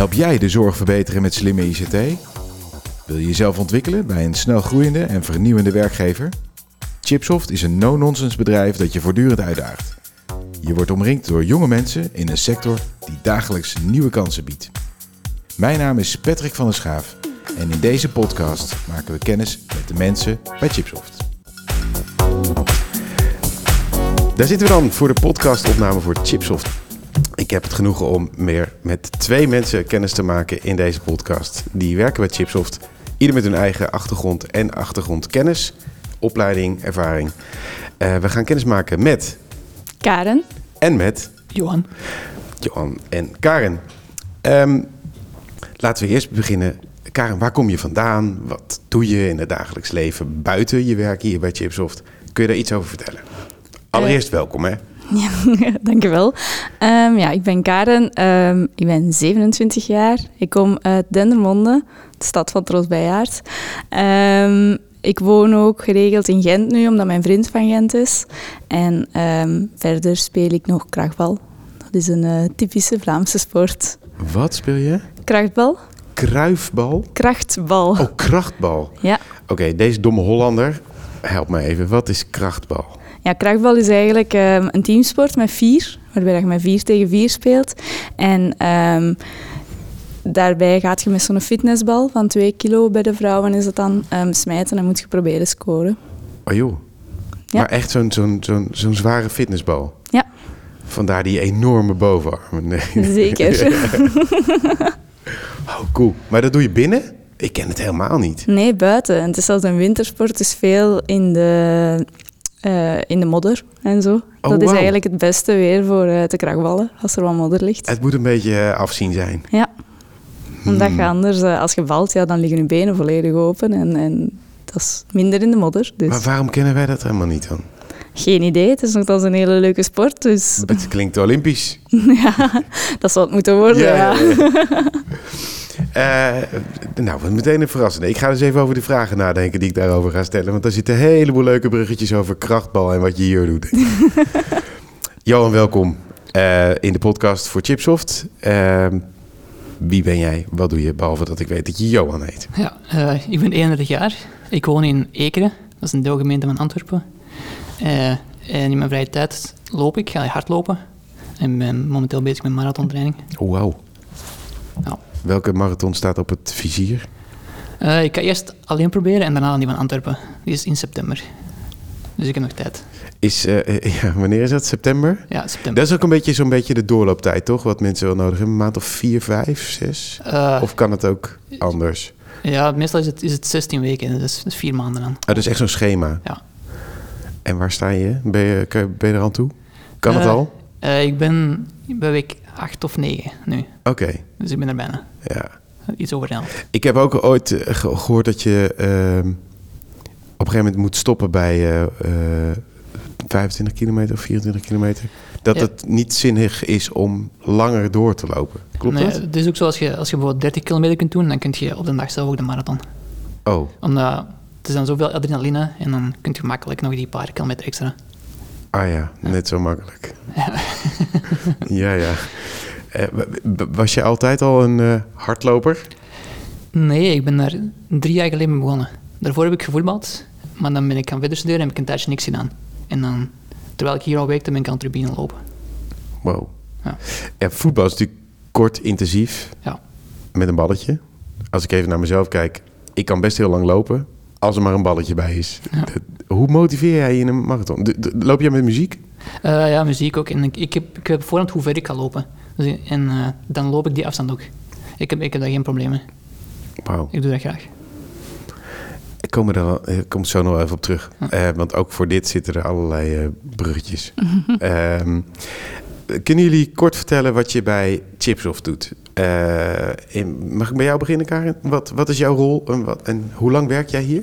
Help jij de zorg verbeteren met slimme ICT? Wil je jezelf ontwikkelen bij een snel groeiende en vernieuwende werkgever? Chipsoft is een no-nonsense bedrijf dat je voortdurend uitdaagt. Je wordt omringd door jonge mensen in een sector die dagelijks nieuwe kansen biedt. Mijn naam is Patrick van der Schaaf en in deze podcast maken we kennis met de mensen bij Chipsoft. Daar zitten we dan voor de podcastopname voor Chipsoft. Ik heb het genoegen om meer met twee mensen kennis te maken in deze podcast. Die werken bij Chipsoft, ieder met hun eigen achtergrond en achtergrondkennis, opleiding, ervaring. Uh, we gaan kennis maken met Karen en met Johan. Johan en Karen. Um, laten we eerst beginnen. Karen, waar kom je vandaan? Wat doe je in het dagelijks leven buiten je werk hier bij Chipsoft? Kun je daar iets over vertellen? Allereerst uh, welkom hè. Ja, dankjewel. Um, ja, ik ben Karen. Um, ik ben 27 jaar. Ik kom uit Dendermonde, de stad van Troostbijaard. Um, ik woon ook geregeld in Gent nu, omdat mijn vriend van Gent is. En verder speel ik nog krachtbal. Dat is een uh, typische Vlaamse sport. Wat speel je? Krachtbal. Kruifbal? Krachtbal. Oh, krachtbal. Ja. Oké, okay, deze domme Hollander, help me even. Wat is krachtbal? Ja, krachtbal is eigenlijk um, een teamsport met vier, waarbij je met vier tegen vier speelt. En um, daarbij gaat je met zo'n fitnessbal van 2 kilo bij de vrouwen is het dan um, smijten en moet je proberen scoren. Oh joh. Ja. Maar echt zo'n zo'n zo'n zo'n zware fitnessbal? Ja. Vandaar die enorme bovenarmen. Nee. Zeker. oh, cool. Maar dat doe je binnen? Ik ken het helemaal niet. Nee, buiten. Het is zelfs een wintersport, dus veel in de uh, in de modder en zo. Oh, dat is wow. eigenlijk het beste weer voor uh, te krachtballen, als er wat modder ligt. Het moet een beetje afzien zijn. Ja. Omdat hmm. je anders, uh, als je valt, ja, dan liggen je benen volledig open en, en dat is minder in de modder. Dus. Maar waarom kennen wij dat helemaal niet dan? Geen idee, het is nogthans een hele leuke sport. Dus... Het klinkt olympisch. ja, dat zal het moeten worden, ja. ja. ja, ja. Uh, nou, meteen een verrassende. Ik ga dus even over de vragen nadenken die ik daarover ga stellen. Want daar zitten een heleboel leuke bruggetjes over krachtbal en wat je hier doet. Johan, welkom uh, in de podcast voor Chipsoft. Uh, wie ben jij? Wat doe je? Behalve dat ik weet dat je Johan heet. Ja, uh, ik ben 31 jaar. Ik woon in Ekeren. Dat is een deelgemeente van Antwerpen. en in mijn vrije tijd loop ik. Ga hardlopen. En ben momenteel bezig met marathontraining. Oh, wauw. Ja. Welke marathon staat op het vizier? Uh, ik ga eerst alleen proberen en daarna die van Antwerpen. Die is in september. Dus ik heb nog tijd. Is, uh, ja, wanneer is dat? September? Ja, september. Dat is ook een beetje zo'n beetje de doorlooptijd, toch? Wat mensen wel nodig hebben. Een maand of vier, vijf, zes? Uh, of kan het ook anders? Ja, meestal is het, is het 16 weken. Dus, dus vier maanden dan. Ah, dat is echt zo'n schema? Ja. En waar sta je? Ben je, ben je er aan toe? Kan het al? Ik ben bij week 8 of 9 nu. Oké. Okay. Dus ik ben er bijna. Ja. Iets over elf. Ik heb ook ooit gehoord dat je uh, op een gegeven moment moet stoppen bij uh, uh, 25 kilometer of 24 kilometer. Dat Ja. het niet zinnig is om langer door te lopen. Klopt Nee, dat? het is ook zo als je, als je bijvoorbeeld 30 kilometer kunt doen, dan kun je op de dag zelf ook de marathon. Oh, Omdat het is dan zoveel adrenaline en dan kun je makkelijk nog die paar kilometer extra. Ah ja, net zo makkelijk. ja, ja. Eh, was je altijd al een eh, hardloper? Nee, ik ben daar drie jaar geleden mee begonnen. Daarvoor heb ik gevoetbald, maar dan ben ik gaan verder studeren en heb ik een tijdje niks gedaan. En dan, terwijl ik hier al werkte, ben ik aan het tribune lopen. Wow. Ja. Ja, voetbal is natuurlijk kort, intensief, Ja. met een balletje. Als ik even naar mezelf kijk, ik kan best heel lang lopen, als er maar een balletje bij is. Ja. Hoe motiveer jij je in een marathon? Loop jij met muziek? Eh, ja, muziek ook. En ik, ik, heb, ik heb voorhand hoe ver ik ga lopen. Dus, en eh, dan loop ik die afstand ook. Ik heb, ik heb daar geen probleem mee. Wauw. Ik doe dat graag. Ik kom er dan, ik kom zo nog even op terug. Eh, want ook voor dit zitten er allerlei eh, bruggetjes. Ehm, kunnen jullie kort vertellen wat je bij Chipsoft doet? Eh, mag ik bij jou beginnen, Karin? Wat, wat is jouw rol en, wat, en hoe lang werk jij hier?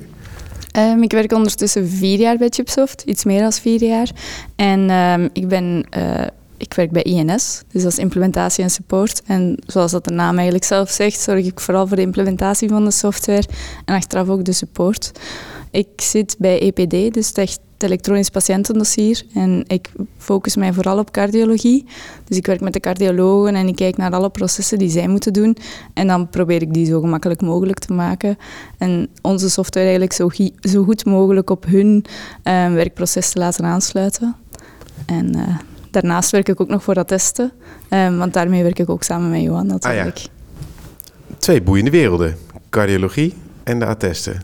Um, ik werk ondertussen vier jaar bij Chipsoft, iets meer dan vier jaar. En um, ik, ben, uh, ik werk bij INS, dus dat is implementatie en support. En zoals dat de naam eigenlijk zelf zegt, zorg ik vooral voor de implementatie van de software en achteraf ook de support. Ik zit bij EPD, dus tech- het elektronisch patiëntendossier. En ik focus mij vooral op cardiologie. Dus ik werk met de cardiologen en ik kijk naar alle processen die zij moeten doen. En dan probeer ik die zo gemakkelijk mogelijk te maken. En onze software eigenlijk zo, zo goed mogelijk op hun eh, werkproces te laten aansluiten. En eh, daarnaast werk ik ook nog voor attesten. eh, want daarmee werk ik ook samen met Johan natuurlijk. Twee boeiende werelden. Cardiologie en de attesten.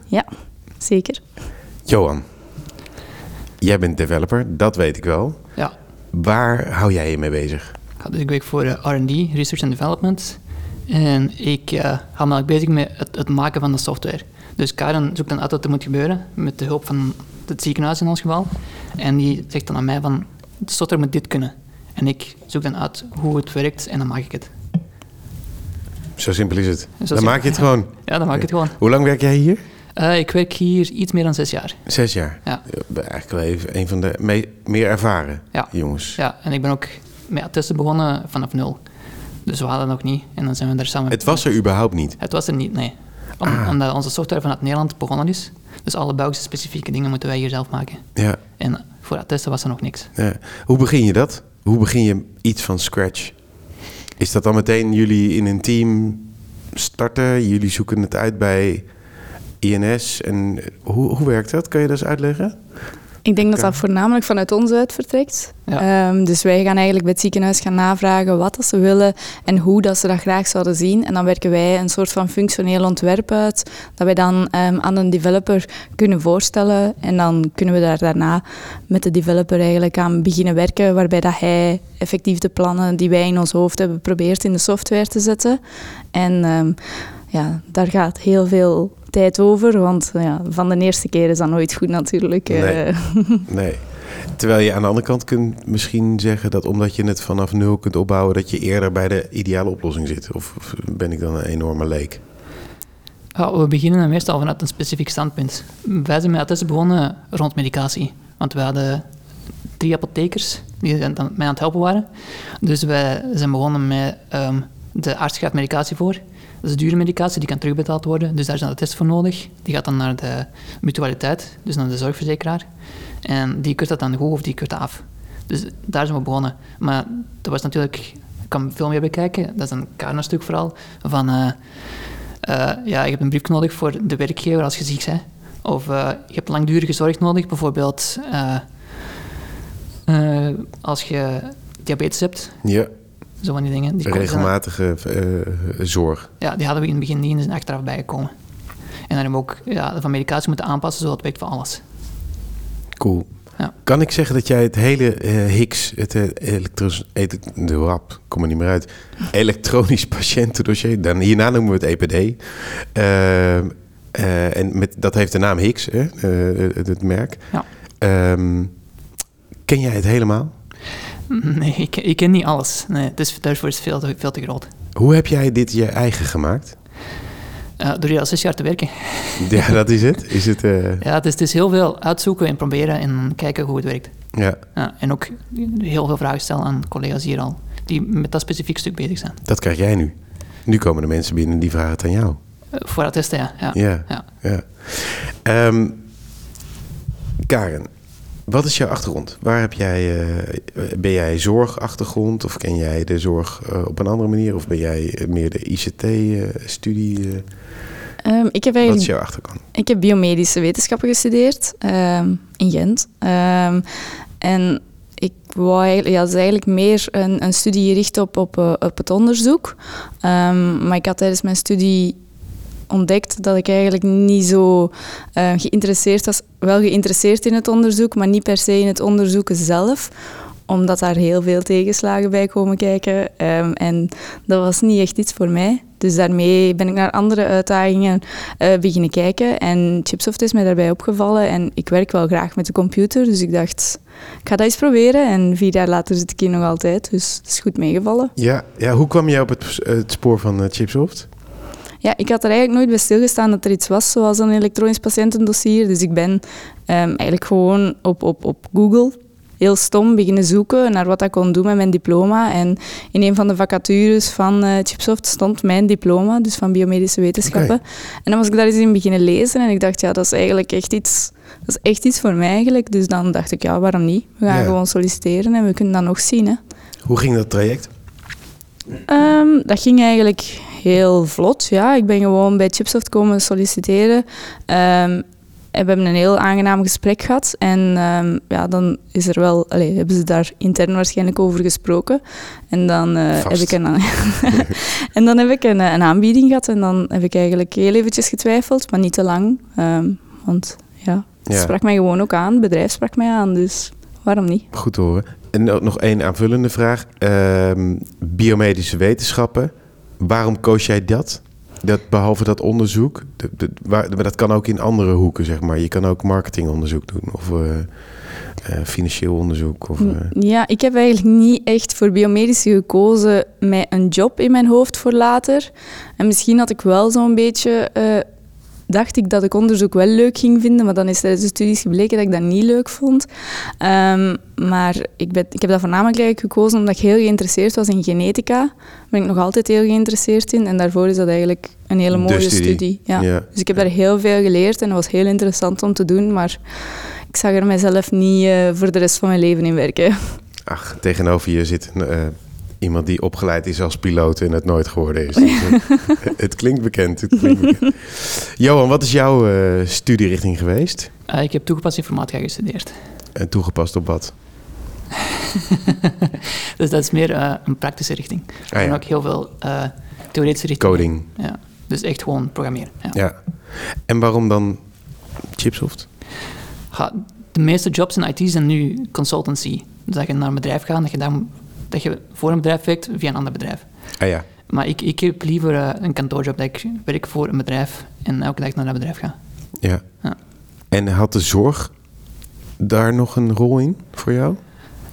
Zeker. Johan, jij bent developer, dat weet ik wel. Ja. Waar hou jij je mee bezig? Ja, dus ik werk voor eh, R&D, Research and Development. En ik eh, hou me eigenlijk bezig met het, het maken van de software. Dus Karen zoekt dan uit wat er moet gebeuren, met de hulp van het ziekenhuis in ons geval. En die zegt dan aan mij van, de software moet dit kunnen. En ik zoek dan uit hoe het werkt en dan maak ik het. Zo simpel is het. Zo Dan simpel, maak je het gewoon. Ja, dan maak ik het gewoon. Hoe lang werk jij hier? Eh, ik werk hier iets meer dan zes jaar. Zes jaar. Ja. Eigenlijk wel even een van de me- meer ervaren Ja. jongens. Ja, en ik ben ook met attesten begonnen vanaf nul. Dus we hadden nog niet. En dan zijn we daar samen... Het was er überhaupt niet. Het was er niet, nee. Om- Ah. Omdat onze software vanuit Nederland begonnen is. Dus alle Belgische specifieke dingen moeten wij hier zelf maken. Ja. En voor attesten was er nog niks. ja. Hoe begin je dat? Hoe begin je iets van scratch? Is dat dan meteen jullie in een team starten? Jullie zoeken het uit bij INS? En hoe, hoe werkt dat? Kan je dat eens uitleggen? Ik denk dat dat voornamelijk vanuit ons uit vertrekt. Ja. Ehm, dus wij gaan eigenlijk bij het ziekenhuis gaan navragen wat dat ze willen en hoe dat ze dat graag zouden zien. En dan werken wij een soort van functioneel ontwerp uit, dat wij dan ehm, aan een developer kunnen voorstellen. En dan kunnen we daar daarna met de developer eigenlijk aan beginnen werken, waarbij dat hij effectief de plannen die wij in ons hoofd hebben probeert in de software te zetten. En ehm, ja, daar gaat heel veel tijd over, want ja, van de eerste keer is dat nooit goed natuurlijk. Nee. Eh, Nee. Terwijl je aan de andere kant kunt misschien zeggen dat omdat je het vanaf nul kunt opbouwen, dat je eerder bij de ideale oplossing zit. Of ben ik dan een enorme leek? Ja, we beginnen meestal vanuit een specifiek standpunt. Wij zijn met attesten begonnen rond medicatie. Want we hadden drie apothekers die mij aan het helpen waren. Dus wij zijn begonnen met... ehm, de arts schrijft medicatie voor. Dat is dure medicatie, die kan terugbetaald worden. Dus daar zijn attesten voor nodig. Die gaat dan naar de mutualiteit, dus naar de zorgverzekeraar. En die keurt dat dan goed of die keurt af. Dus daar zijn we begonnen. Maar dat was natuurlijk... Ik kan veel meer bekijken. Dat is een Karna-stuk vooral. Van... eh, eh, ja, je hebt een brief nodig voor de werkgever als je ziek bent. Of eh, je hebt langdurige zorg nodig, bijvoorbeeld als je diabetes hebt, Ja, zo van die dingen. Die regelmatige eh, zorg. ja, die hadden we in het begin niet en zijn achteraf bijgekomen. En dan hebben we ook ja, van medicatie moeten aanpassen, zodat het werkt voor alles. Cool. Ja. Kan ik zeggen dat jij het hele eh, Higgs, het uh, elektros, ele- de wap, kom er niet meer uit, elektronisch patiëntendossier, dan hierna noemen we het EPD. Eh, eh, en met, dat heeft de naam Higgs, hè, eh, het, het merk. Ja. Ehm, ken jij het helemaal? Nee, ik, ik ken niet alles. Nee, dus daarvoor is het veel te, veel te groot. Hoe heb jij dit je eigen gemaakt? Eh, door hier al zes jaar te werken. Ja, dat is het. Is het eh, Ja, het is, het is heel veel uitzoeken en proberen en kijken hoe het werkt. ja, Ja, en ook heel veel vragen stellen aan collega's hier al, die met dat specifiek stuk bezig zijn. dat krijg jij nu. Nu komen de mensen binnen die vragen het aan jou. Eh, voor dat testen, ja. ja. Ja. Ja. ja. Ehm, Karen, wat is jouw achtergrond? Waar heb jij, eh, ben jij zorgachtergrond of ken jij de zorg eh, op een andere manier? Of ben jij eh, meer de ICT-studie? ehm, ik, heb wat is jouw achterkant? ik heb biomedische wetenschappen gestudeerd ehm, in Gent. Ehm, en ik wou eigenlijk, ja, het is eigenlijk meer een, een studie gericht op, op, eh, op het onderzoek. Maar ik had tijdens mijn studie ontdekt dat ik eigenlijk niet zo eh, geïnteresseerd was. Wel geïnteresseerd in het onderzoek, maar niet per se in het onderzoeken zelf omdat daar heel veel tegenslagen bij komen kijken. Ehm, en dat was niet echt iets voor mij. Dus daarmee ben ik naar andere uitdagingen eh, beginnen kijken. En Chipsoft is mij daarbij opgevallen. En ik werk wel graag met de computer. Dus ik dacht, ik ga dat eens proberen. En vier jaar later zit ik hier nog altijd. Dus het is goed meegevallen. Ja, ja, hoe kwam jij op het, spoor van eh, Chipsoft? Ja, ik had er eigenlijk nooit bij stilgestaan dat er iets was zoals een elektronisch patiëntendossier. Dus ik ben ehm, eigenlijk gewoon op, op, op Google heel stom beginnen zoeken naar wat ik kon doen met mijn diploma. En in een van de vacatures van eh, Chipsoft stond mijn diploma, dus van biomedische wetenschappen. En dan was ik daar eens in beginnen lezen en ik dacht, ja, dat is eigenlijk echt iets, dat is echt iets voor mij eigenlijk. Dus dan dacht ik, ja, waarom niet? We gaan Ja. gewoon solliciteren en we kunnen dat nog zien. Hè. Hoe ging dat traject? Ehm, dat ging eigenlijk heel vlot. Ja. Ik ben gewoon bij Chipsoft komen solliciteren. Ehm, en we hebben een heel aangenaam gesprek gehad. En ehm, ja, dan is er wel, allee, hebben ze daar intern waarschijnlijk over gesproken. En dan, eh, heb, ik een, en dan heb ik een, eh, een aanbieding gehad. En dan heb ik eigenlijk heel eventjes getwijfeld, maar niet te lang. Ehm, want ja, het Ja. sprak mij gewoon ook aan. Het bedrijf sprak mij aan, dus waarom niet? Goed te horen. En ook nog één aanvullende vraag. Biomedische wetenschappen. Waarom koos jij dat? dat behalve dat onderzoek, de- de- waar, maar dat kan ook in andere hoeken, zeg maar. Je kan ook marketingonderzoek doen of eh, eh, financieel onderzoek. Of, eh, Ja, ik heb eigenlijk niet echt voor biomedische gekozen met een job in mijn hoofd voor later. En misschien had ik wel zo'n beetje... dacht ik dat ik onderzoek wel leuk ging vinden, maar dan is tijdens de studies gebleken dat ik dat niet leuk vond. Ehm, maar ik, ben, ik heb dat voornamelijk eigenlijk gekozen omdat ik heel geïnteresseerd was in genetica. Daar ben ik nog altijd heel geïnteresseerd in. En daarvoor is dat eigenlijk een hele mooie studie. studie. Ja. ja. Dus ik heb daar heel veel geleerd en dat was heel interessant om te doen, maar ik zag er mijzelf niet eh, voor de rest van mijn leven in werken. Ach, tegenover je zit een, eh, iemand die opgeleid is als piloot en het nooit geworden is. Dus, het klinkt bekend. Het klinkt bekend. Johan, wat is jouw eh, studierichting geweest? Eh, ik heb toegepaste informatica gestudeerd. En toegepast op wat? dus dat is meer eh, een praktische richting. Ah, en ja. ook heel veel theoretische richtingen. Coding. Ja. Dus echt gewoon programmeren. Ja. Ja. En waarom dan Chipsoft? De meeste jobs in IT zijn nu consultancy. Dus dat je naar een bedrijf gaat, dat je, dan, dat je voor een bedrijf werkt via een ander bedrijf. Ah ja. Maar ik, ik heb liever eh, een kantoorjob dat ik werk voor een bedrijf en elke dag naar dat bedrijf ga. ja. Ja. En had de zorg daar nog een rol in voor jou?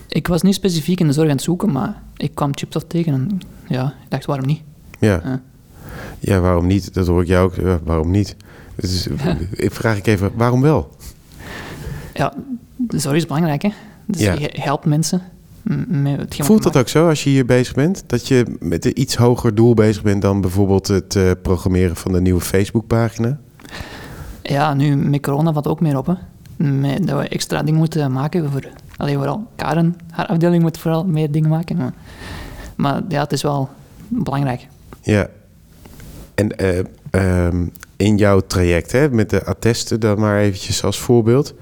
Ik was niet specifiek in de zorg aan het zoeken, maar ik kwam Chipsoft tegen en ja, ik dacht waarom niet. Ja. Ja. Ja, waarom niet? Dat hoor ik jou ook. Waarom niet? Dus, ik vraag ik even, waarom wel? Ja, de zorg is belangrijk, hè. Dus Ja. je helpt mensen Voelt dat ook zo als je hier bezig bent? Dat je met een iets hoger doel bezig bent dan bijvoorbeeld het eh, programmeren van de nieuwe Facebookpagina? Ja, nu met corona valt ook meer op, hè. Met, dat we extra dingen moeten maken voor... Alleen vooral Karen, haar afdeling moet vooral meer dingen maken. Maar, maar ja, het is wel belangrijk. Ja. En eh, ehm, in jouw traject, hè, met de attesten, dan maar eventjes als voorbeeld.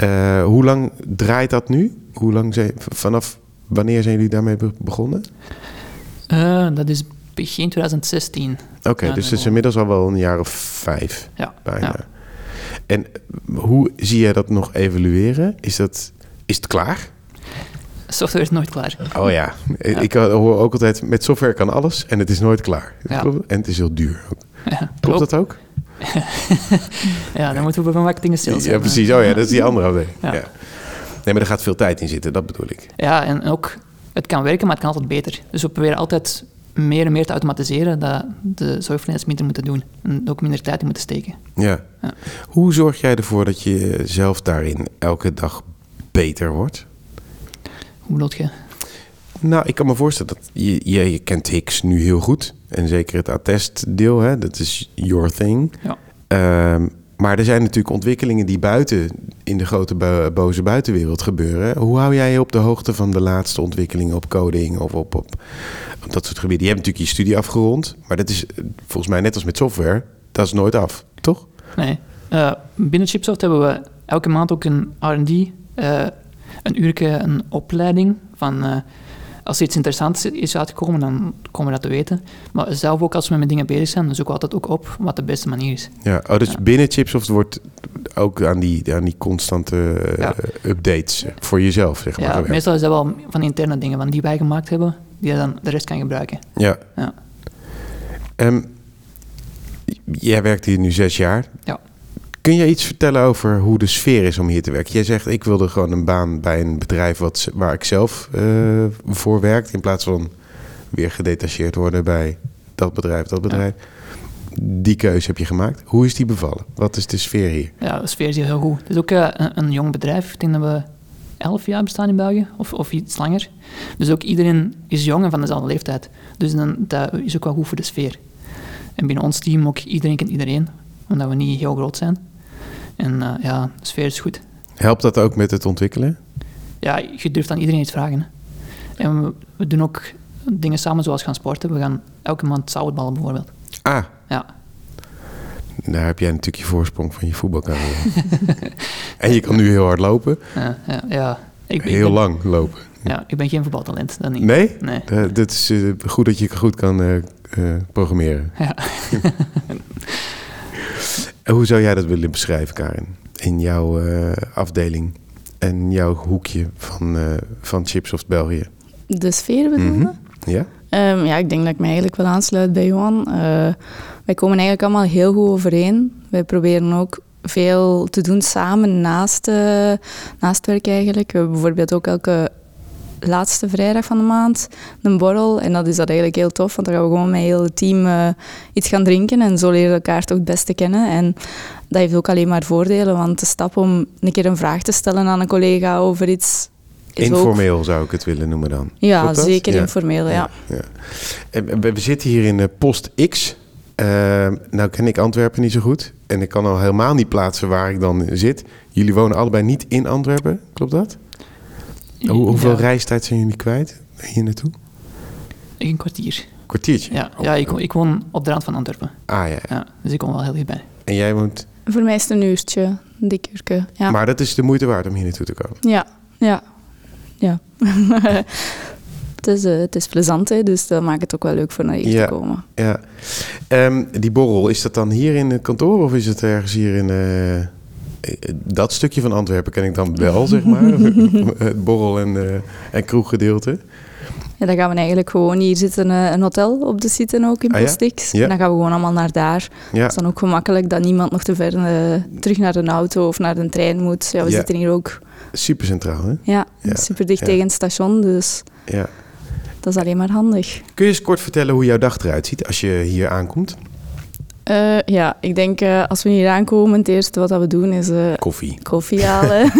Eh, hoe lang draait dat nu? Hoe lang zijn, vanaf wanneer zijn jullie daarmee be- begonnen? Eh, dat is begin 2016. Oké, Ja, dus het is inmiddels al wel een jaar of vijf Ja, bijna. ja. En eh, hoe zie jij dat nog evalueren? Is, dat, is het klaar? Software is nooit klaar. Oh ja, ik hoor ook altijd, met software kan alles en het is nooit klaar. Ja. Klopt? En het is heel duur. ook. Ja, Klopt dat ook? Ja, dan moeten we bij marketing en sales Ja, precies. Oh ja, dat is die andere afdeling. Ja. Ja. Nee, maar er gaat veel tijd in zitten, dat bedoel ik. Ja, en ook, het kan werken, maar het kan altijd beter. Dus we proberen altijd meer en meer te automatiseren, dat de zorgverleners minder moeten doen. En ook minder tijd in moeten steken. Ja. Ja. Hoe zorg jij ervoor dat je zelf daarin elke dag beter wordt? Hoe bedoel je? Nou, ik kan me voorstellen dat je, je, je kent Hicks nu heel goed. En zeker het attestdeel, hè, dat is your thing. Ja. Ehm, maar er zijn natuurlijk ontwikkelingen die buiten in de grote bo- boze buitenwereld gebeuren. Hoe hou jij je op de hoogte van de laatste ontwikkelingen op coding of op, op, op dat soort gebieden? Je hebt natuurlijk je studie afgerond, maar dat is volgens mij net als met software, dat is nooit af, toch? Nee. Eh, binnen Chipsoft hebben we elke maand ook een R&D, eh, een uurtje, een opleiding van... eh, als er iets interessants is uitgekomen, dan komen we dat te weten. Maar zelf ook als we met dingen bezig zijn, dan zoeken we altijd ook op wat de beste manier is. Ja, oh, dus Ja. binnen Chipsoft wordt ook aan die, aan die constante eh, Ja. updates voor jezelf, zeg maar. Ja, meestal is dat wel van interne dingen, van die wij gemaakt hebben, die je dan de rest kan gebruiken. Ja. Ja. Ehm, jij werkt hier nu zes jaar. Ja. Kun je iets vertellen over hoe de sfeer is om hier te werken? Jij zegt, ik wilde gewoon een baan bij een bedrijf wat, waar ik zelf eh, voor werk... in plaats van weer gedetacheerd worden bij dat bedrijf, dat bedrijf. Die keuze heb je gemaakt. Hoe is die bevallen? Wat is de sfeer hier? Ja, de sfeer is hier heel goed. Het is ook eh, een, een jong bedrijf. Ik denk dat we elf jaar bestaan in België, of, of iets langer. Dus ook iedereen is jong en van dezelfde leeftijd. Dus dan, dat is ook wel goed voor de sfeer. En binnen ons team ook iedereen kent iedereen, omdat we niet heel groot zijn. En eh, ja, de sfeer is goed. Helpt dat ook met het ontwikkelen? Ja, je durft aan iedereen iets vragen. Hè. En we, we doen ook dingen samen zoals gaan sporten. We gaan elke maand zoutballen bijvoorbeeld. Ah, Ja, daar heb jij natuurlijk je voorsprong van je voetbalcarrière. en je kan nu heel hard lopen. ja, ja, ja. Ik, ben- ik Heel ben, lang lopen. Ja, ik ben geen voetbaltalent, dat niet. Nee? Nee. Dat is eh, goed dat je goed kan eh, programmeren. Ja. Hoe zou jij dat willen beschrijven, Karin? In jouw eh, afdeling en jouw hoekje van, eh van Chipsoft België. De sfeer bedoelde? Mhm. Ja? Ehm, ja, ik denk dat ik me eigenlijk wel aansluit bij Johan. Eh, wij komen eigenlijk allemaal heel goed overeen. Wij proberen ook veel te doen samen naast, eh, naast werk eigenlijk. We hebben bijvoorbeeld ook elke laatste vrijdag van de maand een borrel. En dat is dat eigenlijk heel tof, want dan gaan we gewoon met heel het team eh, iets gaan drinken. En zo leren we elkaar toch het beste kennen. En dat heeft ook alleen maar voordelen, want de stap om een keer een vraag te stellen aan een collega over iets... ook- Informeel zou ik het willen noemen dan. Ja, zeker Ja. informeel, ja. Ja. En we zitten hier in eh, Post X. Eh, nou ken ik Antwerpen niet zo goed. En ik kan al helemaal niet plaatsen waar ik dan zit. Jullie wonen allebei niet in Antwerpen, klopt dat? Hoe, hoeveel Ja, reistijd zijn jullie kwijt hier naartoe? Een kwartier. Kwartiertje? Ja, ja ik, ik woon op de rand van Antwerpen. Ah ja. ja. Ja, dus ik woon wel heel dichtbij. En jij woont... Voor mij is het een uurtje, een dik uurtje. Ja, Maar dat is de moeite waard om hier naartoe te komen. ja, ja. ja. het, is, eh, het is plezant, hè, dus dat maakt het ook wel leuk voor naar hier Ja. te komen. Ja. Ehm, die borrel, is dat dan hier in het kantoor of is het ergens hier in... eh, eh, dat stukje van Antwerpen ken ik dan wel, zeg maar. het borrel- en, eh en kroeggedeelte. Ja, dan gaan we eigenlijk gewoon hier zitten, eh, een hotel op de site ook in Ah, ja? Ja. En dan gaan we gewoon allemaal naar daar. Ja. Het is dan ook gemakkelijk dat niemand nog te ver eh, terug naar een auto of naar een trein moet. Ja, we zitten hier ook Super centraal, hè? ja, super dicht tegen het station, dus Ja. dat is alleen maar handig. Kun je eens kort vertellen hoe jouw dag eruit ziet als je hier aankomt? Eh, ja, ik denk eh, als we hier aankomen, het eerste wat dat we doen is eh, Koffie. koffie halen.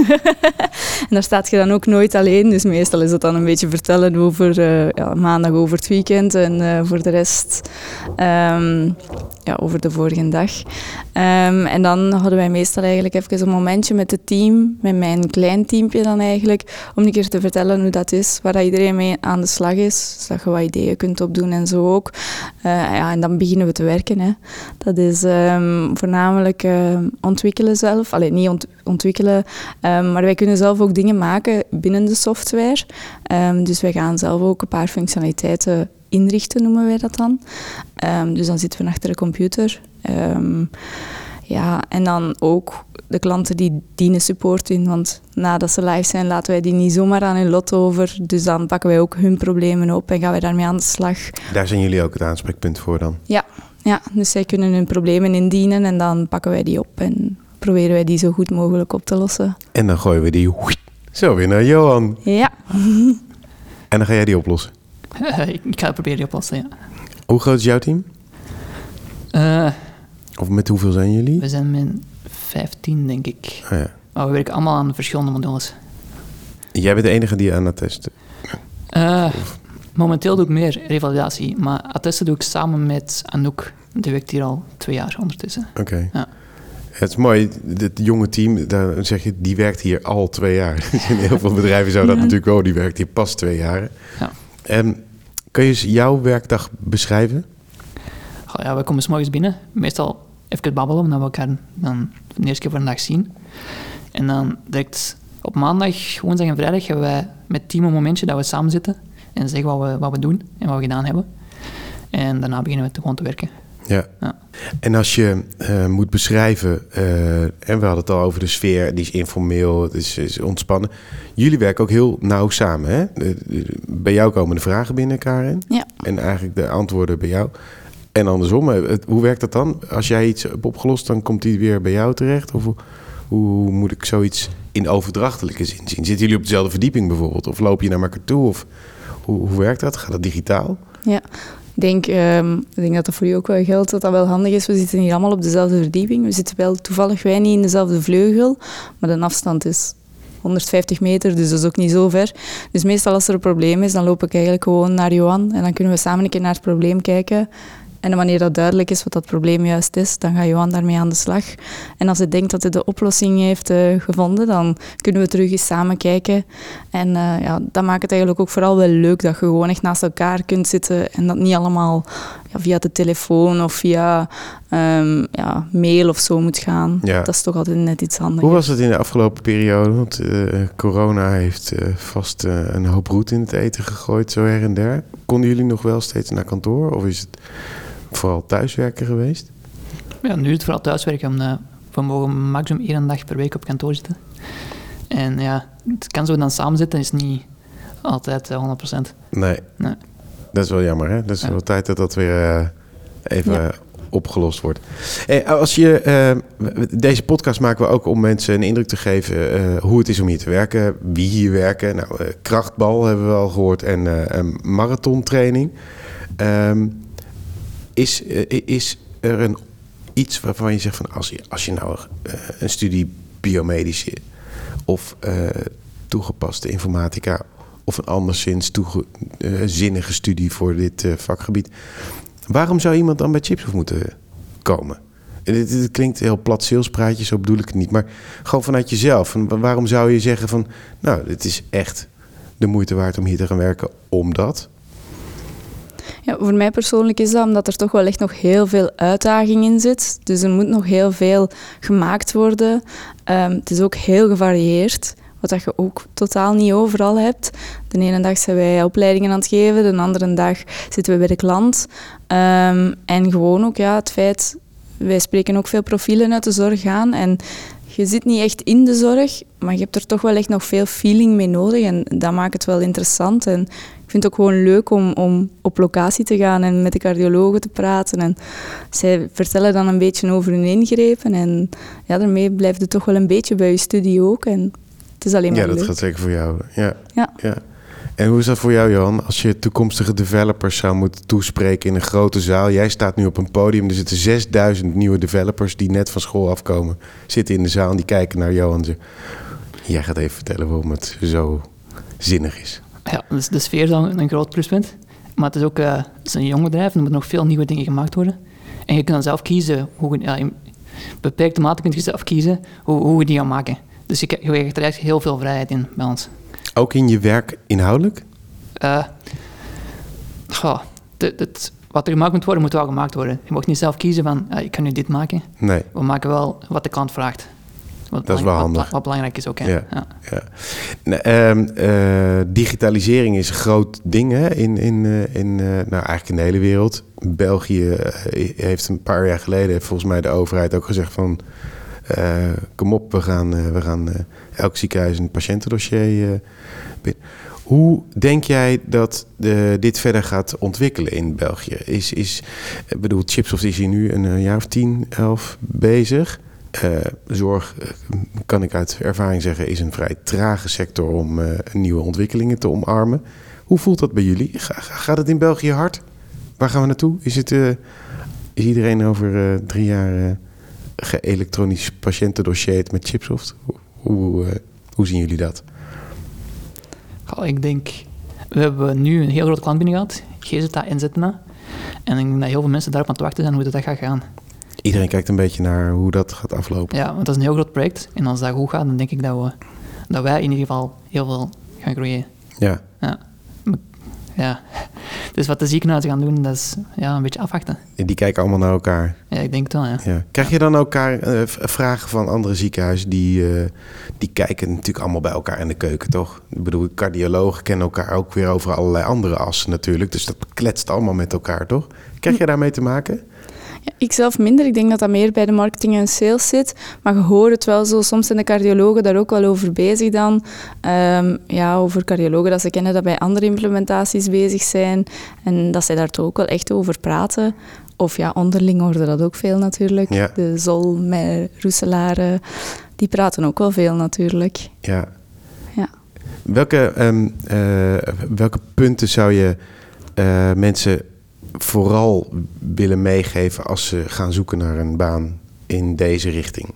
en daar staat je dan ook nooit alleen. Dus meestal is het dan een beetje vertellen over ja, maandag over het weekend en voor de rest ehm, ja, over de vorige dag. Ehm, en dan hadden wij meestal eigenlijk even een momentje met het team, met mijn klein teampje dan eigenlijk, om een keer te vertellen hoe dat is, waar dat iedereen mee aan de slag is, zodat je wat ideeën kunt opdoen en zo ook. Ja, en dan beginnen we te werken. Hè. Dat is ehm, voornamelijk eh, ontwikkelen zelf. Alleen niet ont- ontwikkelen, ehm, maar wij kunnen zelf ook dingen maken binnen de software. Ehm, dus wij gaan zelf ook een paar functionaliteiten inrichten, noemen wij dat dan. Ehm, dus dan zitten we achter de computer. Ehm, ja, en dan ook de klanten die dienen support in. Want nadat ze live zijn, laten wij die niet zomaar aan hun lot over. Dus dan pakken wij ook hun problemen op en gaan wij daarmee aan de slag. Daar zijn jullie ook het aanspreekpunt voor dan. Ja, dus zij kunnen hun problemen indienen en dan pakken wij die op en proberen wij die zo goed mogelijk op te lossen. En dan gooien we die zo weer naar Johan. Ja, En dan ga jij die oplossen. ik, ik ga het proberen die oplossen, ja. Hoe groot is jouw team? Eh, Of met hoeveel zijn jullie? we zijn met 15, denk ik. Ah, ja. Maar we werken allemaal aan verschillende modules. Jij bent de enige die aan het testen. Eh, momenteel doe ik meer revalidatie, maar attesten doe ik samen met Anouk. Die werkt hier al twee jaar ondertussen. Oké. Ja. Het is mooi, het jonge team, daar zeg je, die werkt hier al twee jaar. In heel veel bedrijven zou dat Ja. natuurlijk ook, die werkt hier pas twee jaar. Ja. En kun je eens jouw werkdag beschrijven? Ja, we komen s morgens binnen. Meestal even babbelen, omdat we elkaar dan de eerste keer voor een dag zien. En dan direct op maandag, woensdag en vrijdag hebben wij met team een momentje dat we samen zitten en zeggen wat we, wat we doen en wat we gedaan hebben. En daarna beginnen we te- gewoon te werken. Ja. Ja. En als je eh, moet beschrijven, eh, en we hadden het al over de sfeer, die is informeel, het is, is ontspannen. Jullie werken ook heel nauw samen, hè? Bij jou komen de vragen binnen, Karin. Ja. En eigenlijk de antwoorden bij jou. En andersom, eh, het- hoe werkt dat dan? Als jij iets hebt opgelost, dan komt die weer bij jou terecht? Of hoe, hoe moet ik zoiets in overdrachtelijke zin zien? Zitten jullie op dezelfde verdieping bijvoorbeeld? Of loop je naar elkaar toe? Of hoe, werkt dat? Gaat dat digitaal? ik denk, ehm, ik denk dat dat voor u ook wel geldt, dat dat wel handig is. We zitten hier allemaal op dezelfde verdieping. We zitten wel toevallig wij niet in dezelfde vleugel, maar de afstand is 150 meter, dus dat is ook niet zo ver. Dus meestal als er een probleem is, dan loop ik eigenlijk gewoon naar Johan en dan kunnen we samen een keer naar het probleem kijken. En wanneer dat duidelijk is wat dat probleem juist is, dan gaat Johan daarmee aan de slag. En als hij denkt dat hij de oplossing heeft uh, gevonden, dan kunnen we terug eens samen kijken. En uh, ja, dat maakt het eigenlijk ook vooral wel leuk dat je gewoon echt naast elkaar kunt zitten en dat niet allemaal ja, via de telefoon of via um, ja, mail of zo moet gaan. Ja. Dat is toch altijd net iets anders. Hoe was het in de afgelopen periode? Want uh, corona heeft vast een hoop roet in het eten gegooid, zo her en der. Konden jullie nog wel steeds naar kantoor? Of is het vooral thuiswerken geweest? Ja, nu is het vooral thuiswerken. Omdat we mogen maximum één dag per week op kantoor zitten. En ja, het kan zo dan samen zitten, is niet altijd 100%. Eh, nee. nee. Dat is wel jammer, hè? Dat is wel tijd dat dat weer uh, even opgelost wordt. Hey, als je, uh, deze podcast maken we ook om mensen een indruk te geven uh, hoe het is om hier te werken, wie hier werken. Nou, krachtbal hebben we al gehoord en marathontraining. Um, is, uh, is er een, iets waarvan je zegt van als je, als je nou uh, een studie biomedische of uh, toegepaste informatica of een anderszins studie voor dit vakgebied, waarom zou iemand dan bij Chips moeten komen? Dit, klinkt heel plat salespraatje, zo bedoel ik het niet. Maar gewoon vanuit jezelf. waarom zou je zeggen van... nou, het is echt de moeite waard om hier te gaan werken omdat... Ja, voor mij persoonlijk is dat omdat er toch wel echt nog heel veel uitdaging in zit. Dus er moet nog heel veel gemaakt worden. Um, het is ook heel gevarieerd, wat dat je ook totaal niet overal hebt. De ene dag zijn wij opleidingen aan het geven, de andere dag zitten we bij de klant. Um, en gewoon ook ja, het feit, wij spreken ook veel profielen uit de zorg aan. En je zit niet echt in de zorg, maar je hebt er toch wel echt nog veel feeling mee nodig. En dat maakt het wel interessant. En vind het ook gewoon leuk om, om op locatie te gaan en met de cardiologen te praten. En zij vertellen dan een beetje over hun ingrepen. En ja, daarmee blijft het toch wel een beetje bij je studie ook. En het is alleen maar Ja, dat gaat zeker voor jou. Ja. ja. ja. En hoe is dat voor jou, Johan? Als je toekomstige developers zou moeten toespreken in een grote zaal. Jij staat nu op een podium. Er zitten 6000 nieuwe developers die net van school afkomen. Zitten in de zaal en die kijken naar Johan. Jij gaat even vertellen waarom het zo zinnig is. Ja, dus de sfeer is dan een groot pluspunt. Maar het is ook uh, het is een jong bedrijf en er moeten nog veel nieuwe dingen gemaakt worden. En je kunt dan zelf kiezen, hoe, ja, in beperkte mate kun je zelf kiezen hoe, hoe we die gaan maken. Dus je, je krijgt er echt heel veel vrijheid in bij ons. Ook in je werk inhoudelijk? Uh, goh, dit, wat er gemaakt moet worden, moet wel gemaakt worden. Je mag niet zelf kiezen van, uh, ik kan nu dit maken. Nee. We maken wel wat de klant vraagt. Wat dat is wel handig. Wat, belangrijk is ook, hè? Ja. ja. ja. uh, digitalisering is een groot ding hè? in, in, uh, in uh, nou, eigenlijk in de hele wereld. België heeft een paar jaar geleden, volgens mij de overheid ook gezegd van... kom op, we gaan, we gaan elk ziekenhuis een patiëntendossier binnen. Hoe denk jij dat de, dit verder gaat ontwikkelen in België? Is, is, bedoel, Chipsoft is hier nu een jaar of tien, elf bezig... Uh, zorg, uh, kan ik uit ervaring zeggen, is een vrij trage sector om uh, nieuwe ontwikkelingen te omarmen. Hoe voelt dat bij jullie? Ga, gaat het in België hard? Waar gaan we naartoe? Is, het, is iedereen over drie jaar geëlektronisch patiëntendossier met Chipsoft? Hoe, hoe zien jullie dat? Ik denk, we hebben nu een heel grote klant binnen gehad, GZA en Zetna. En ik denk dat heel veel mensen daarop aan het wachten zijn hoe dat gaat gaan. Iedereen kijkt een beetje naar hoe dat gaat aflopen. Ja, want dat is een heel groot project. En als dat goed gaat, dan denk ik dat, we, dat wij in ieder geval heel veel gaan groeien. Ja. Ja. ja. Dus wat de ziekenhuizen gaan doen, dat is ja, een beetje afwachten. En die kijken allemaal naar elkaar? Ja, ik denk het wel, ja. ja. Krijg je dan elkaar uh, vragen van andere ziekenhuizen? Die, uh, die kijken natuurlijk allemaal bij elkaar in de keuken, toch? Ik bedoel, cardiologen kennen elkaar ook weer over allerlei andere assen natuurlijk. Dus dat kletst allemaal met elkaar, toch? Krijg je daarmee te maken? Ja, ik zelf minder. Ik denk dat dat meer bij de marketing en sales zit. Maar je hoort het wel zo. Soms zijn de cardiologen daar ook wel over bezig dan. Um, ja, over cardiologen dat ze kennen dat bij andere implementaties bezig zijn. En dat zij daar toch ook wel echt over praten. Of ja, onderling hoorde dat ook veel natuurlijk. Ja. De Zol Roeselaren, die praten ook wel veel natuurlijk. Ja. ja. Welke, um, uh, welke punten zou je uh, mensen vooral willen meegeven als ze gaan zoeken naar een baan in deze richting?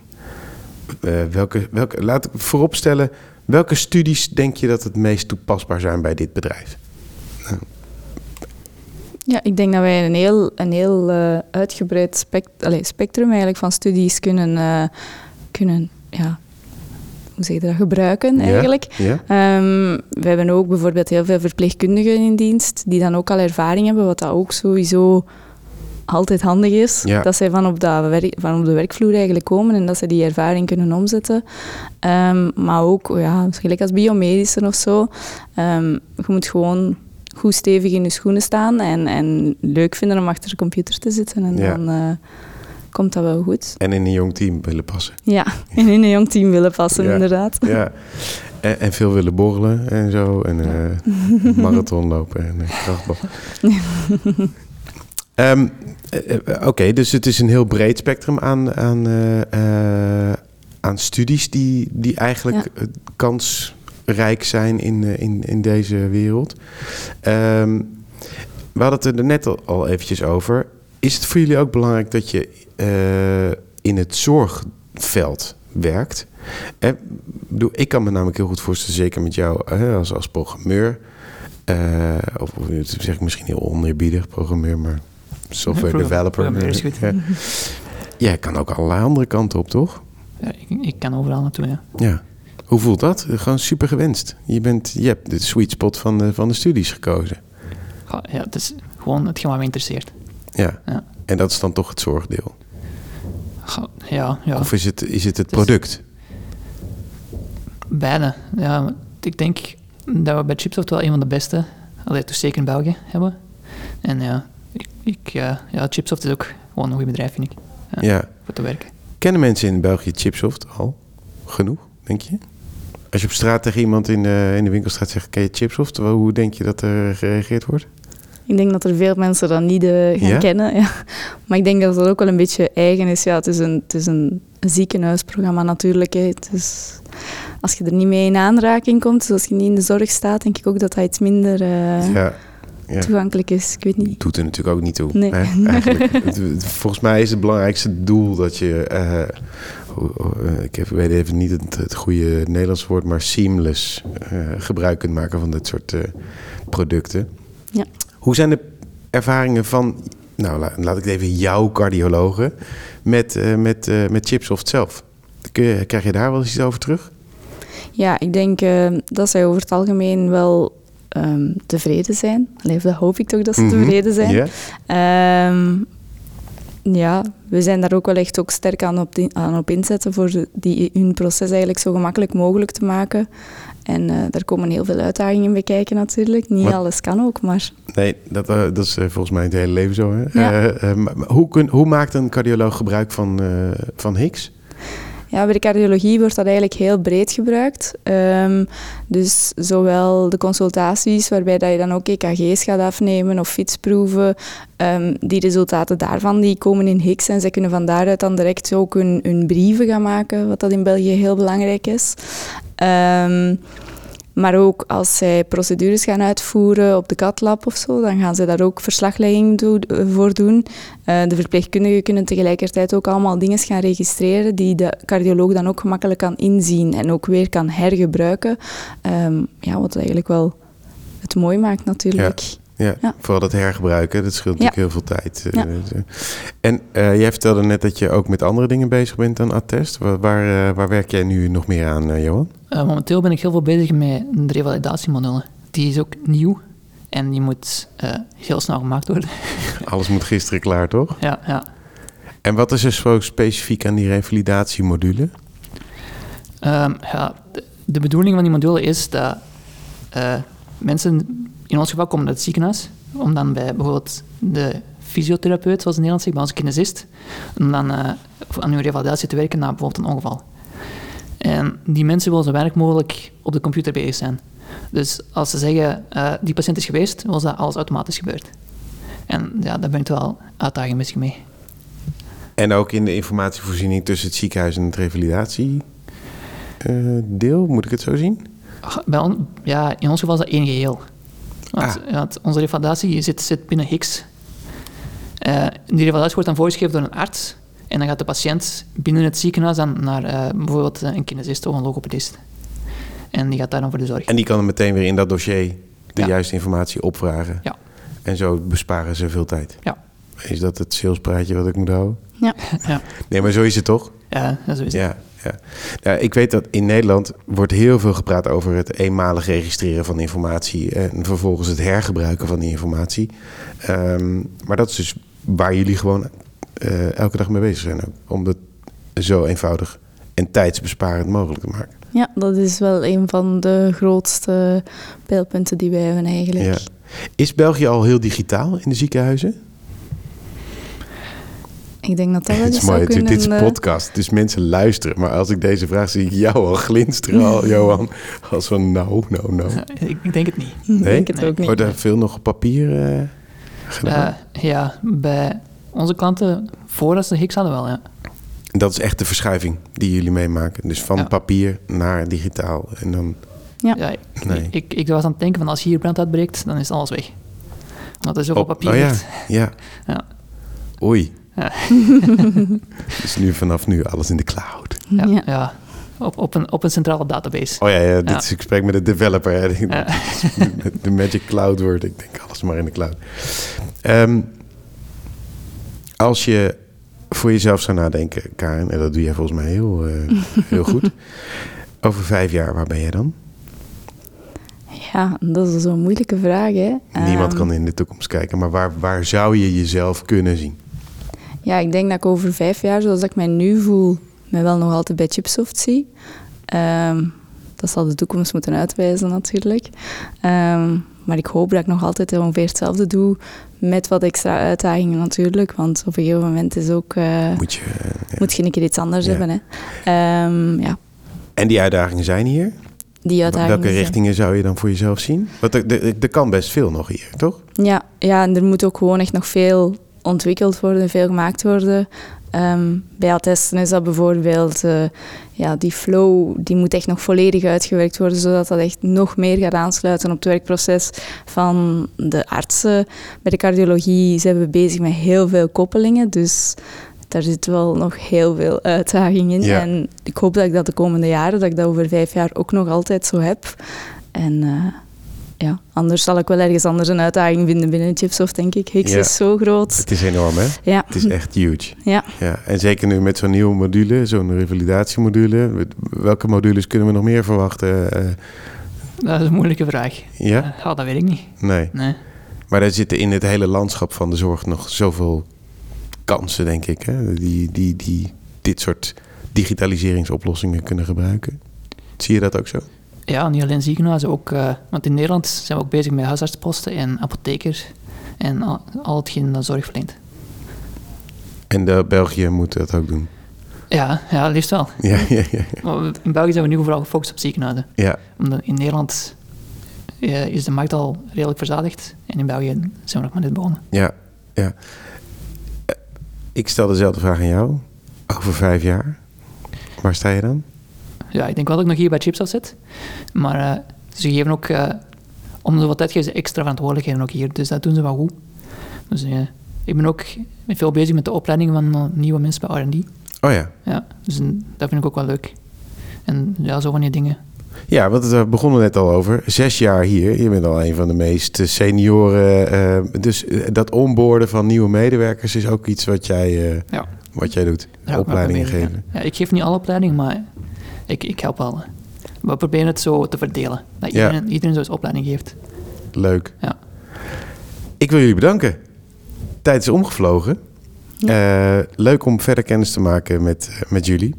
Uh, welke, welke, laat ik vooropstellen, Welke studies denk je dat het meest toepasbaar zijn bij dit bedrijf? Ja, ik denk dat wij een heel, een heel eh, uitgebreid spect allee, spectrum eigenlijk van studies kunnen, eh, kunnen ja, hoe zeg je dat, gebruiken eigenlijk. Ja? Ehm, we hebben ook bijvoorbeeld heel veel verpleegkundigen in dienst die dan ook al ervaring hebben, wat dat ook sowieso altijd handig is. Ja. Dat zij van op, dat werk, van op de werkvloer eigenlijk komen en dat ze die ervaring kunnen omzetten. Ehm, maar ook, ja, gelijk als biomedische of zo. Ehm, je moet gewoon goed stevig in je schoenen staan en, en leuk vinden om achter de computer te zitten. En dan eh, komt dat wel goed. En in een jong team willen passen. Ja, en in een jong team willen passen, Ja. inderdaad. Ja. En, en veel willen borrelen en zo. En eh, marathon lopen en uh, krachtbal. Ehm, eh, eh, Oké, dus het is een heel breed spectrum aan, aan, eh, eh, aan studies die, die eigenlijk eh, kansrijk zijn in, eh, in, in deze wereld. Ehm, we hadden het er net al, al eventjes over. Is het voor jullie ook belangrijk dat je eh, in het zorgveld werkt? Eh, ik bedoel, ik kan me namelijk heel goed voorstellen, zeker met jou hè, als, als programmeur. eh, of dat zeg ik misschien heel oneerbiedig, programmeur, maar software developer. programmeur is goed. Ja. Jij kan ook allerlei andere kanten op, toch? Ja, ik, ik kan overal naartoe, ja. Ja. Hoe voelt dat? Gewoon super gewenst. Je, bent, je hebt de sweet spot van de, van de studies gekozen. Ja. Het is gewoon hetgeen wat me interesseert. Ja. Ja. En dat is dan toch het zorgdeel? Ja, ja. Of is het, is het het product? Beide. Ja, ik denk dat we bij Chipsoft wel een van de beste, allee, toch zeker in België, hebben. En ja, ik, ik, ja, ja, Chipsoft is ook gewoon een goed bedrijf, vind ik, ja. Ja. voor te werken. Kennen mensen in België Chipsoft al? Genoeg, denk je? Als je op straat tegen iemand in de, in de winkelstraat zegt, ken je Chipsoft? Hoe denk je dat er gereageerd wordt? Ik denk dat er veel mensen dat niet eh, gaan kennen. Ja. Maar ik denk dat dat ook wel een beetje eigen is. Ja, het is een, het is een ziekenhuisprogramma natuurlijk. Hè. Het is, als je er niet mee in aanraking komt, dus als je niet in de zorg staat, denk ik ook dat dat iets minder eh, ja. ja. toegankelijk is. Ik weet niet. doet er natuurlijk ook niet toe. Nee. Hè, volgens mij is het belangrijkste doel dat je... eh, ik heb- weet even niet het, het goede Nederlands woord... maar seamless gebruik kunt maken van dit soort producten. Ja. Hoe zijn de ervaringen van... Nou, la- laat ik het even jouw cardiologen... met, eh, met, eh, met Chipsoft zelf? Kun je, krijg je daar wel eens iets over terug? Ja, ik denk eh, dat zij over het algemeen wel ehm, tevreden zijn. Allee, dat hoop ik toch dat ze Mhm. tevreden zijn. Ja? Ehm, ja, we zijn daar ook wel echt ook sterk aan op, die- aan op inzetten voor die, hun proces eigenlijk zo gemakkelijk mogelijk te maken. En eh, daar komen heel veel uitdagingen bij kijken natuurlijk. Niet alles kan ook, maar Nee, dat, eh, dat is eh, volgens mij het hele leven zo. Hè? Ja. Hoe, kun, hoe maakt een cardioloog gebruik van, van Higgs? Ja, bij de cardiologie wordt dat eigenlijk heel breed gebruikt. Ehm, dus zowel de consultaties, waarbij dat je dan ook EKG's gaat afnemen of fietsproeven, ehm, die resultaten daarvan die komen in Higgs en zij kunnen van daaruit dan direct ook hun, hun brieven gaan maken, wat dat in België heel belangrijk is. Ehm, maar ook als zij procedures gaan uitvoeren op de CAT-lab of zo, dan gaan ze daar ook verslaglegging voor doen. Eh, de verpleegkundigen kunnen tegelijkertijd ook allemaal dingen gaan registreren die de cardioloog dan ook gemakkelijk kan inzien en ook weer kan hergebruiken. Ehm, ja, wat eigenlijk wel het mooi maakt natuurlijk. Ja. vooral dat hergebruiken, dat scheelt Ja. natuurlijk heel veel tijd. eh, Ja. dus, eh. En eh, jij vertelde net dat je ook met andere dingen bezig bent dan attest. Waar, waar, eh, waar werk jij nu nog meer aan, eh, Johan? Eh, momenteel ben ik heel veel bezig met de revalidatiemodellen. Die is ook nieuw en die moet eh, heel snel gemaakt worden. Alles moet gisteren klaar, toch? ja, ja. En wat is er zo specifiek aan die revalidatiemodule? Ehm, ja, de, de bedoeling van die module is dat eh, mensen, in ons geval komen uit het ziekenhuis, om dan bij bijvoorbeeld de fysiotherapeut, zoals in Nederland zegt, bij onze kinesist, om dan eh, aan hun revalidatie te werken na bijvoorbeeld een ongeval. En die mensen willen zo weinig mogelijk op de computer bezig zijn. Dus als ze zeggen, eh, die patiënt is geweest, wil dat alles automatisch gebeurt. En ja, daar ben ik wel uitdaging misschien mee. En ook in de informatievoorziening tussen het ziekenhuis en het revalidatiedeel, moet ik het zo zien? Bij on- ja, in ons geval is dat één geheel. Want, Ah. ja, want onze revalidatie zit, zit binnen Higgs. Eh, die revalidatie wordt dan voorgeschreven door een arts. En dan gaat de patiënt binnen het ziekenhuis dan naar eh, bijvoorbeeld een kinesist of een logopedist. En die gaat daar dan voor de zorg. En die kan dan meteen weer in dat dossier de Ja. juiste informatie opvragen. Ja. En zo besparen ze veel tijd. Ja. Is dat het salespraatje wat ik moet houden? Ja. Ja. Nee, maar zo is het toch? Ja, dat is het. Ja, ja. Ik weet dat in Nederland wordt heel veel gepraat over het eenmalig registreren van informatie en vervolgens het hergebruiken van die informatie. Ehm, maar dat is dus waar jullie gewoon eh, elke dag mee bezig zijn. Ook, om het zo eenvoudig en tijdsbesparend mogelijk te maken. Ja, dat is wel een van de grootste pijlpunten die wij hebben eigenlijk. Ja. Is België al heel digitaal in de ziekenhuizen? Ik denk dat dat wel is mooi, kunnen... dit is een eh, podcast, dus mensen luisteren. Maar als ik deze vraag zie, ik jou al glinsteren al, Johan. Als van nou, nou, nou. Ik, ik denk het niet. Ik denk het ook niet. Wordt er veel nog op papier eh, gedaan? Eh, ja, bij onze klanten, voordat ze Hicks hadden wel, ja. Dat is echt de verschuiving die jullie meemaken. Dus van Ja. papier naar digitaal. En dan, Ja. ja ik, Nee. ik, ik was aan het denken van als hier brand uitbreekt, dan is alles weg. Omdat er zoveel op- papier oh ja. Ja. Oei. Ja. dus nu vanaf nu alles in de cloud. Ja, Ja. ja. Op, op, een, op een centrale database. Oh ja, ja dit Ja. is ik spreek met de developer. Hè. Ja. de magic cloud wordt. Ik denk alles maar in de cloud. Ehm, als je voor jezelf zou nadenken, Karen, en dat doe jij volgens mij heel, eh, heel goed. Over vijf jaar, waar ben jij dan? Ja, dat is zo'n moeilijke vraag, hè. Niemand Ehm, kan in de toekomst kijken, maar waar, waar zou je jezelf kunnen zien? Ja, ik denk dat ik over vijf jaar, zoals ik mij nu voel, mij wel nog altijd bij Chipsoft zie. Ehm, dat zal de toekomst moeten uitwijzen natuurlijk. Ehm, maar ik hoop dat ik nog altijd ongeveer hetzelfde doe, met wat extra uitdagingen natuurlijk. Want op een gegeven moment is ook, eh, Moet je, eh, ja. moet je een keer iets anders Ja. hebben. Hè. Ehm, ja, En die uitdagingen zijn hier. die uitdagingen. Welke zijn- richtingen zou je dan voor jezelf zien? Want er, er, er kan best veel nog hier, toch? Ja, ja, en er moet ook gewoon echt nog veel ontwikkeld worden, veel gemaakt worden. Ehm, bij attesten is dat bijvoorbeeld, eh, ja, die flow, die moet echt nog volledig uitgewerkt worden, zodat dat echt nog meer gaat aansluiten op het werkproces van de artsen. Bij de cardiologie zijn we bezig met heel veel koppelingen, dus daar zit wel nog heel veel uitdaging in. Ja. En ik hoop dat ik dat de komende jaren, dat ik dat over vijf jaar ook nog altijd zo heb. En eh, ja, anders zal ik wel ergens anders een uitdaging vinden binnen Chipsoft, denk ik. Higgs Ja. is zo groot. Het is enorm, hè? Ja. Het is echt huge. Ja. ja. En zeker nu met zo'n nieuwe module, zo'n revalidatiemodule. Welke modules kunnen we nog meer verwachten? Eh, Dat is een moeilijke vraag. ja? Ja, dat weet ik niet. Nee. Nee. Maar er zitten in het hele landschap van de zorg nog zoveel kansen, denk ik. Hè? Die, die, die dit soort digitaliseringsoplossingen kunnen gebruiken. Zie je dat ook zo? Ja, niet alleen ziekenhuizen, ook, eh, want in Nederland zijn we ook bezig met huisartsposten en apothekers en al, al hetgeen dat zorg verleent. En de België moet dat ook doen. Ja, ja, liefst wel. Ja, ja, ja. In België zijn we nu vooral gefocust op ziekenhuizen. ja. Omdat in Nederland eh, is de markt al redelijk verzadigd en in België zijn we nog maar net begonnen. Ja, ja. Eh, Ik stel dezelfde vraag aan jou. Over vijf jaar, waar sta je dan? Ja, ik denk wel dat ik nog hier bij Chipsoft zit, maar eh, ze geven ook, eh, om de wat tijd geven ze extra verantwoordelijkheden ook hier, dus dat doen ze wel goed. Dus eh, ik ben ook veel bezig met de opleiding van nieuwe mensen bij R&D. Oh ja. Ja, dus dat vind ik ook wel leuk. En ja, zo van die dingen. Ja, want we begonnen net al over. Zes jaar hier. Je bent al een van de meest senioren. dus dat onboorden van nieuwe medewerkers is ook iets wat jij, Ja. wat jij doet. Opleidingen geven. Ja. Ja, ik geef niet alle opleidingen, maar ik, ik help wel. We proberen het zo te verdelen. Dat Ja. iedereen, zo eens opleiding geeft. Leuk. Ja. Ik wil jullie bedanken. Tijd is omgevlogen. Eh, leuk om verder kennis te maken met, eh, met jullie.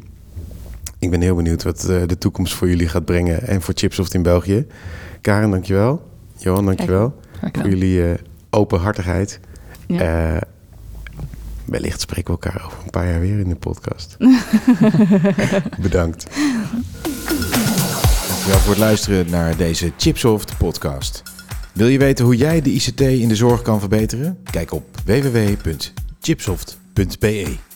Ik ben heel benieuwd wat eh, de toekomst voor jullie gaat brengen en voor Chipsoft in België. Karen, dankjewel. Johan, dankjewel. Graag gedaan. Voor jullie openhartigheid. Ja. Wellicht spreken we elkaar over een paar jaar weer in de podcast. Bedankt. Dankjewel voor het luisteren naar deze Chipsoft podcast. Wil je weten hoe jij de ICT in de zorg kan verbeteren? Kijk op www.chipsoft.be.